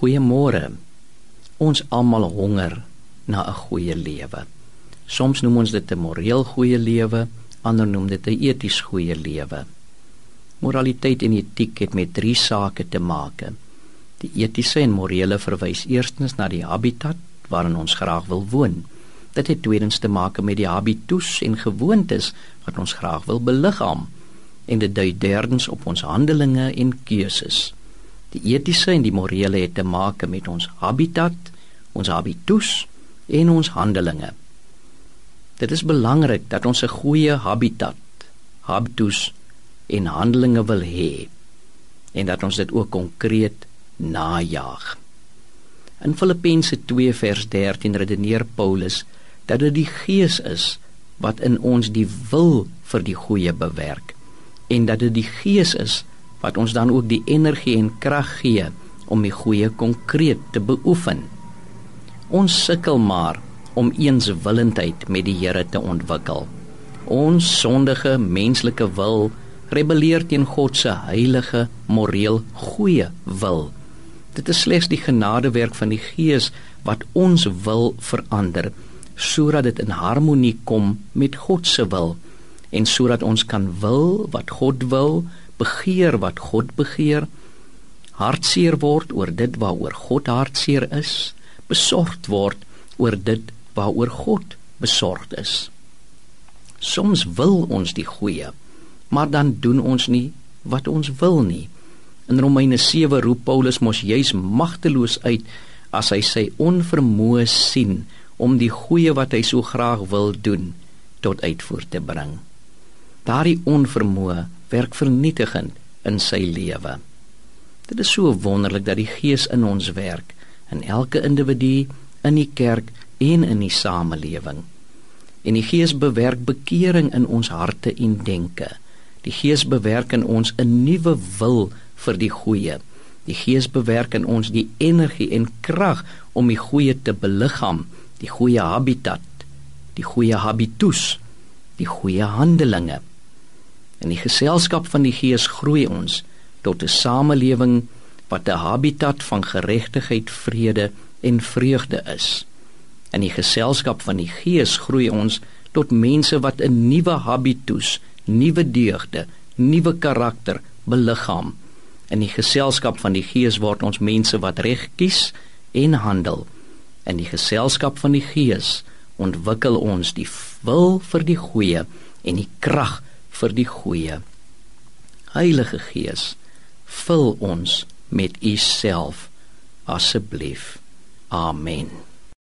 Goeiemôre. Ons almal honger na 'n goeie lewe. Soms noem ons dit 'n moreel goeie lewe, ander noem dit 'n eties goeie lewe. Moraliteit en etiek het met drie sake te maak. Die etiese en morele verwys eerstens na die habitat waarin ons graag wil woon. Dit het tweedens te maak met die habitus en gewoontes wat ons graag wil beliggaam en dit dui derdens op ons handelinge en keuses. Die etiese en die morele het te maak met ons habitat, ons habitus en ons handelinge. Dit is belangrik dat ons 'n goeie habitat, habitus en handelinge wil hê en dat ons dit ook konkreet najag. In Filippense 2 vers 13 redeneer Paulus dat dit die Gees is wat in ons die wil vir die goeie bewerk en dat dit die Gees is wat ons dan ook die energie en krag gee om die goeie konkreet te beoefen. Ons sukkel maar om eenswillendheid met die Here te ontwikkel. Ons sondige menslike wil rebelleer teen God se heilige, moreel goeie wil. Dit is slegs die genadewerk van die Gees wat ons wil verander sodat dit in harmonie kom met God se wil en sodat ons kan wil wat God wil begeer wat God begeer, hartseer word oor dit waaroor God hartseer is, besorgd word oor dit waaroor God besorgd is. Soms wil ons die goeie, maar dan doen ons nie wat ons wil nie. In Romeine 7 roep Paulus mos juis magteloos uit as hy sy onvermoë sien om die goeie wat hy so graag wil doen tot uitvoer te bring. Daardie onvermoë werk vernietigend in sy lewe. Dit is so wonderlik dat die Gees in ons werk in elke individu, in die kerk en in die samelewing. En die Gees bewerk bekering in ons harte en denke. Die Gees bewerk in ons 'n nuwe wil vir die goeie. Die Gees bewerk in ons die energie en krag om die goeie te beliggaam, die goeie habitat, die goeie habitus, die goeie handelinge. In die geselskap van die Gees groei ons tot 'n samelewing wat 'n habitat van geregtigheid, vrede en vreugde is. In die geselskap van die Gees groei ons tot mense wat 'n nuwe habitus, nuwe deugde, nuwe karakter beliggaam. In die geselskap van die Gees word ons mense wat reg kies en handel. In die geselskap van die Gees ontwikkel ons die wil vir die goeie en die krag vir die goeie. Heilige Gees, vul ons met U self asseblief. Amen.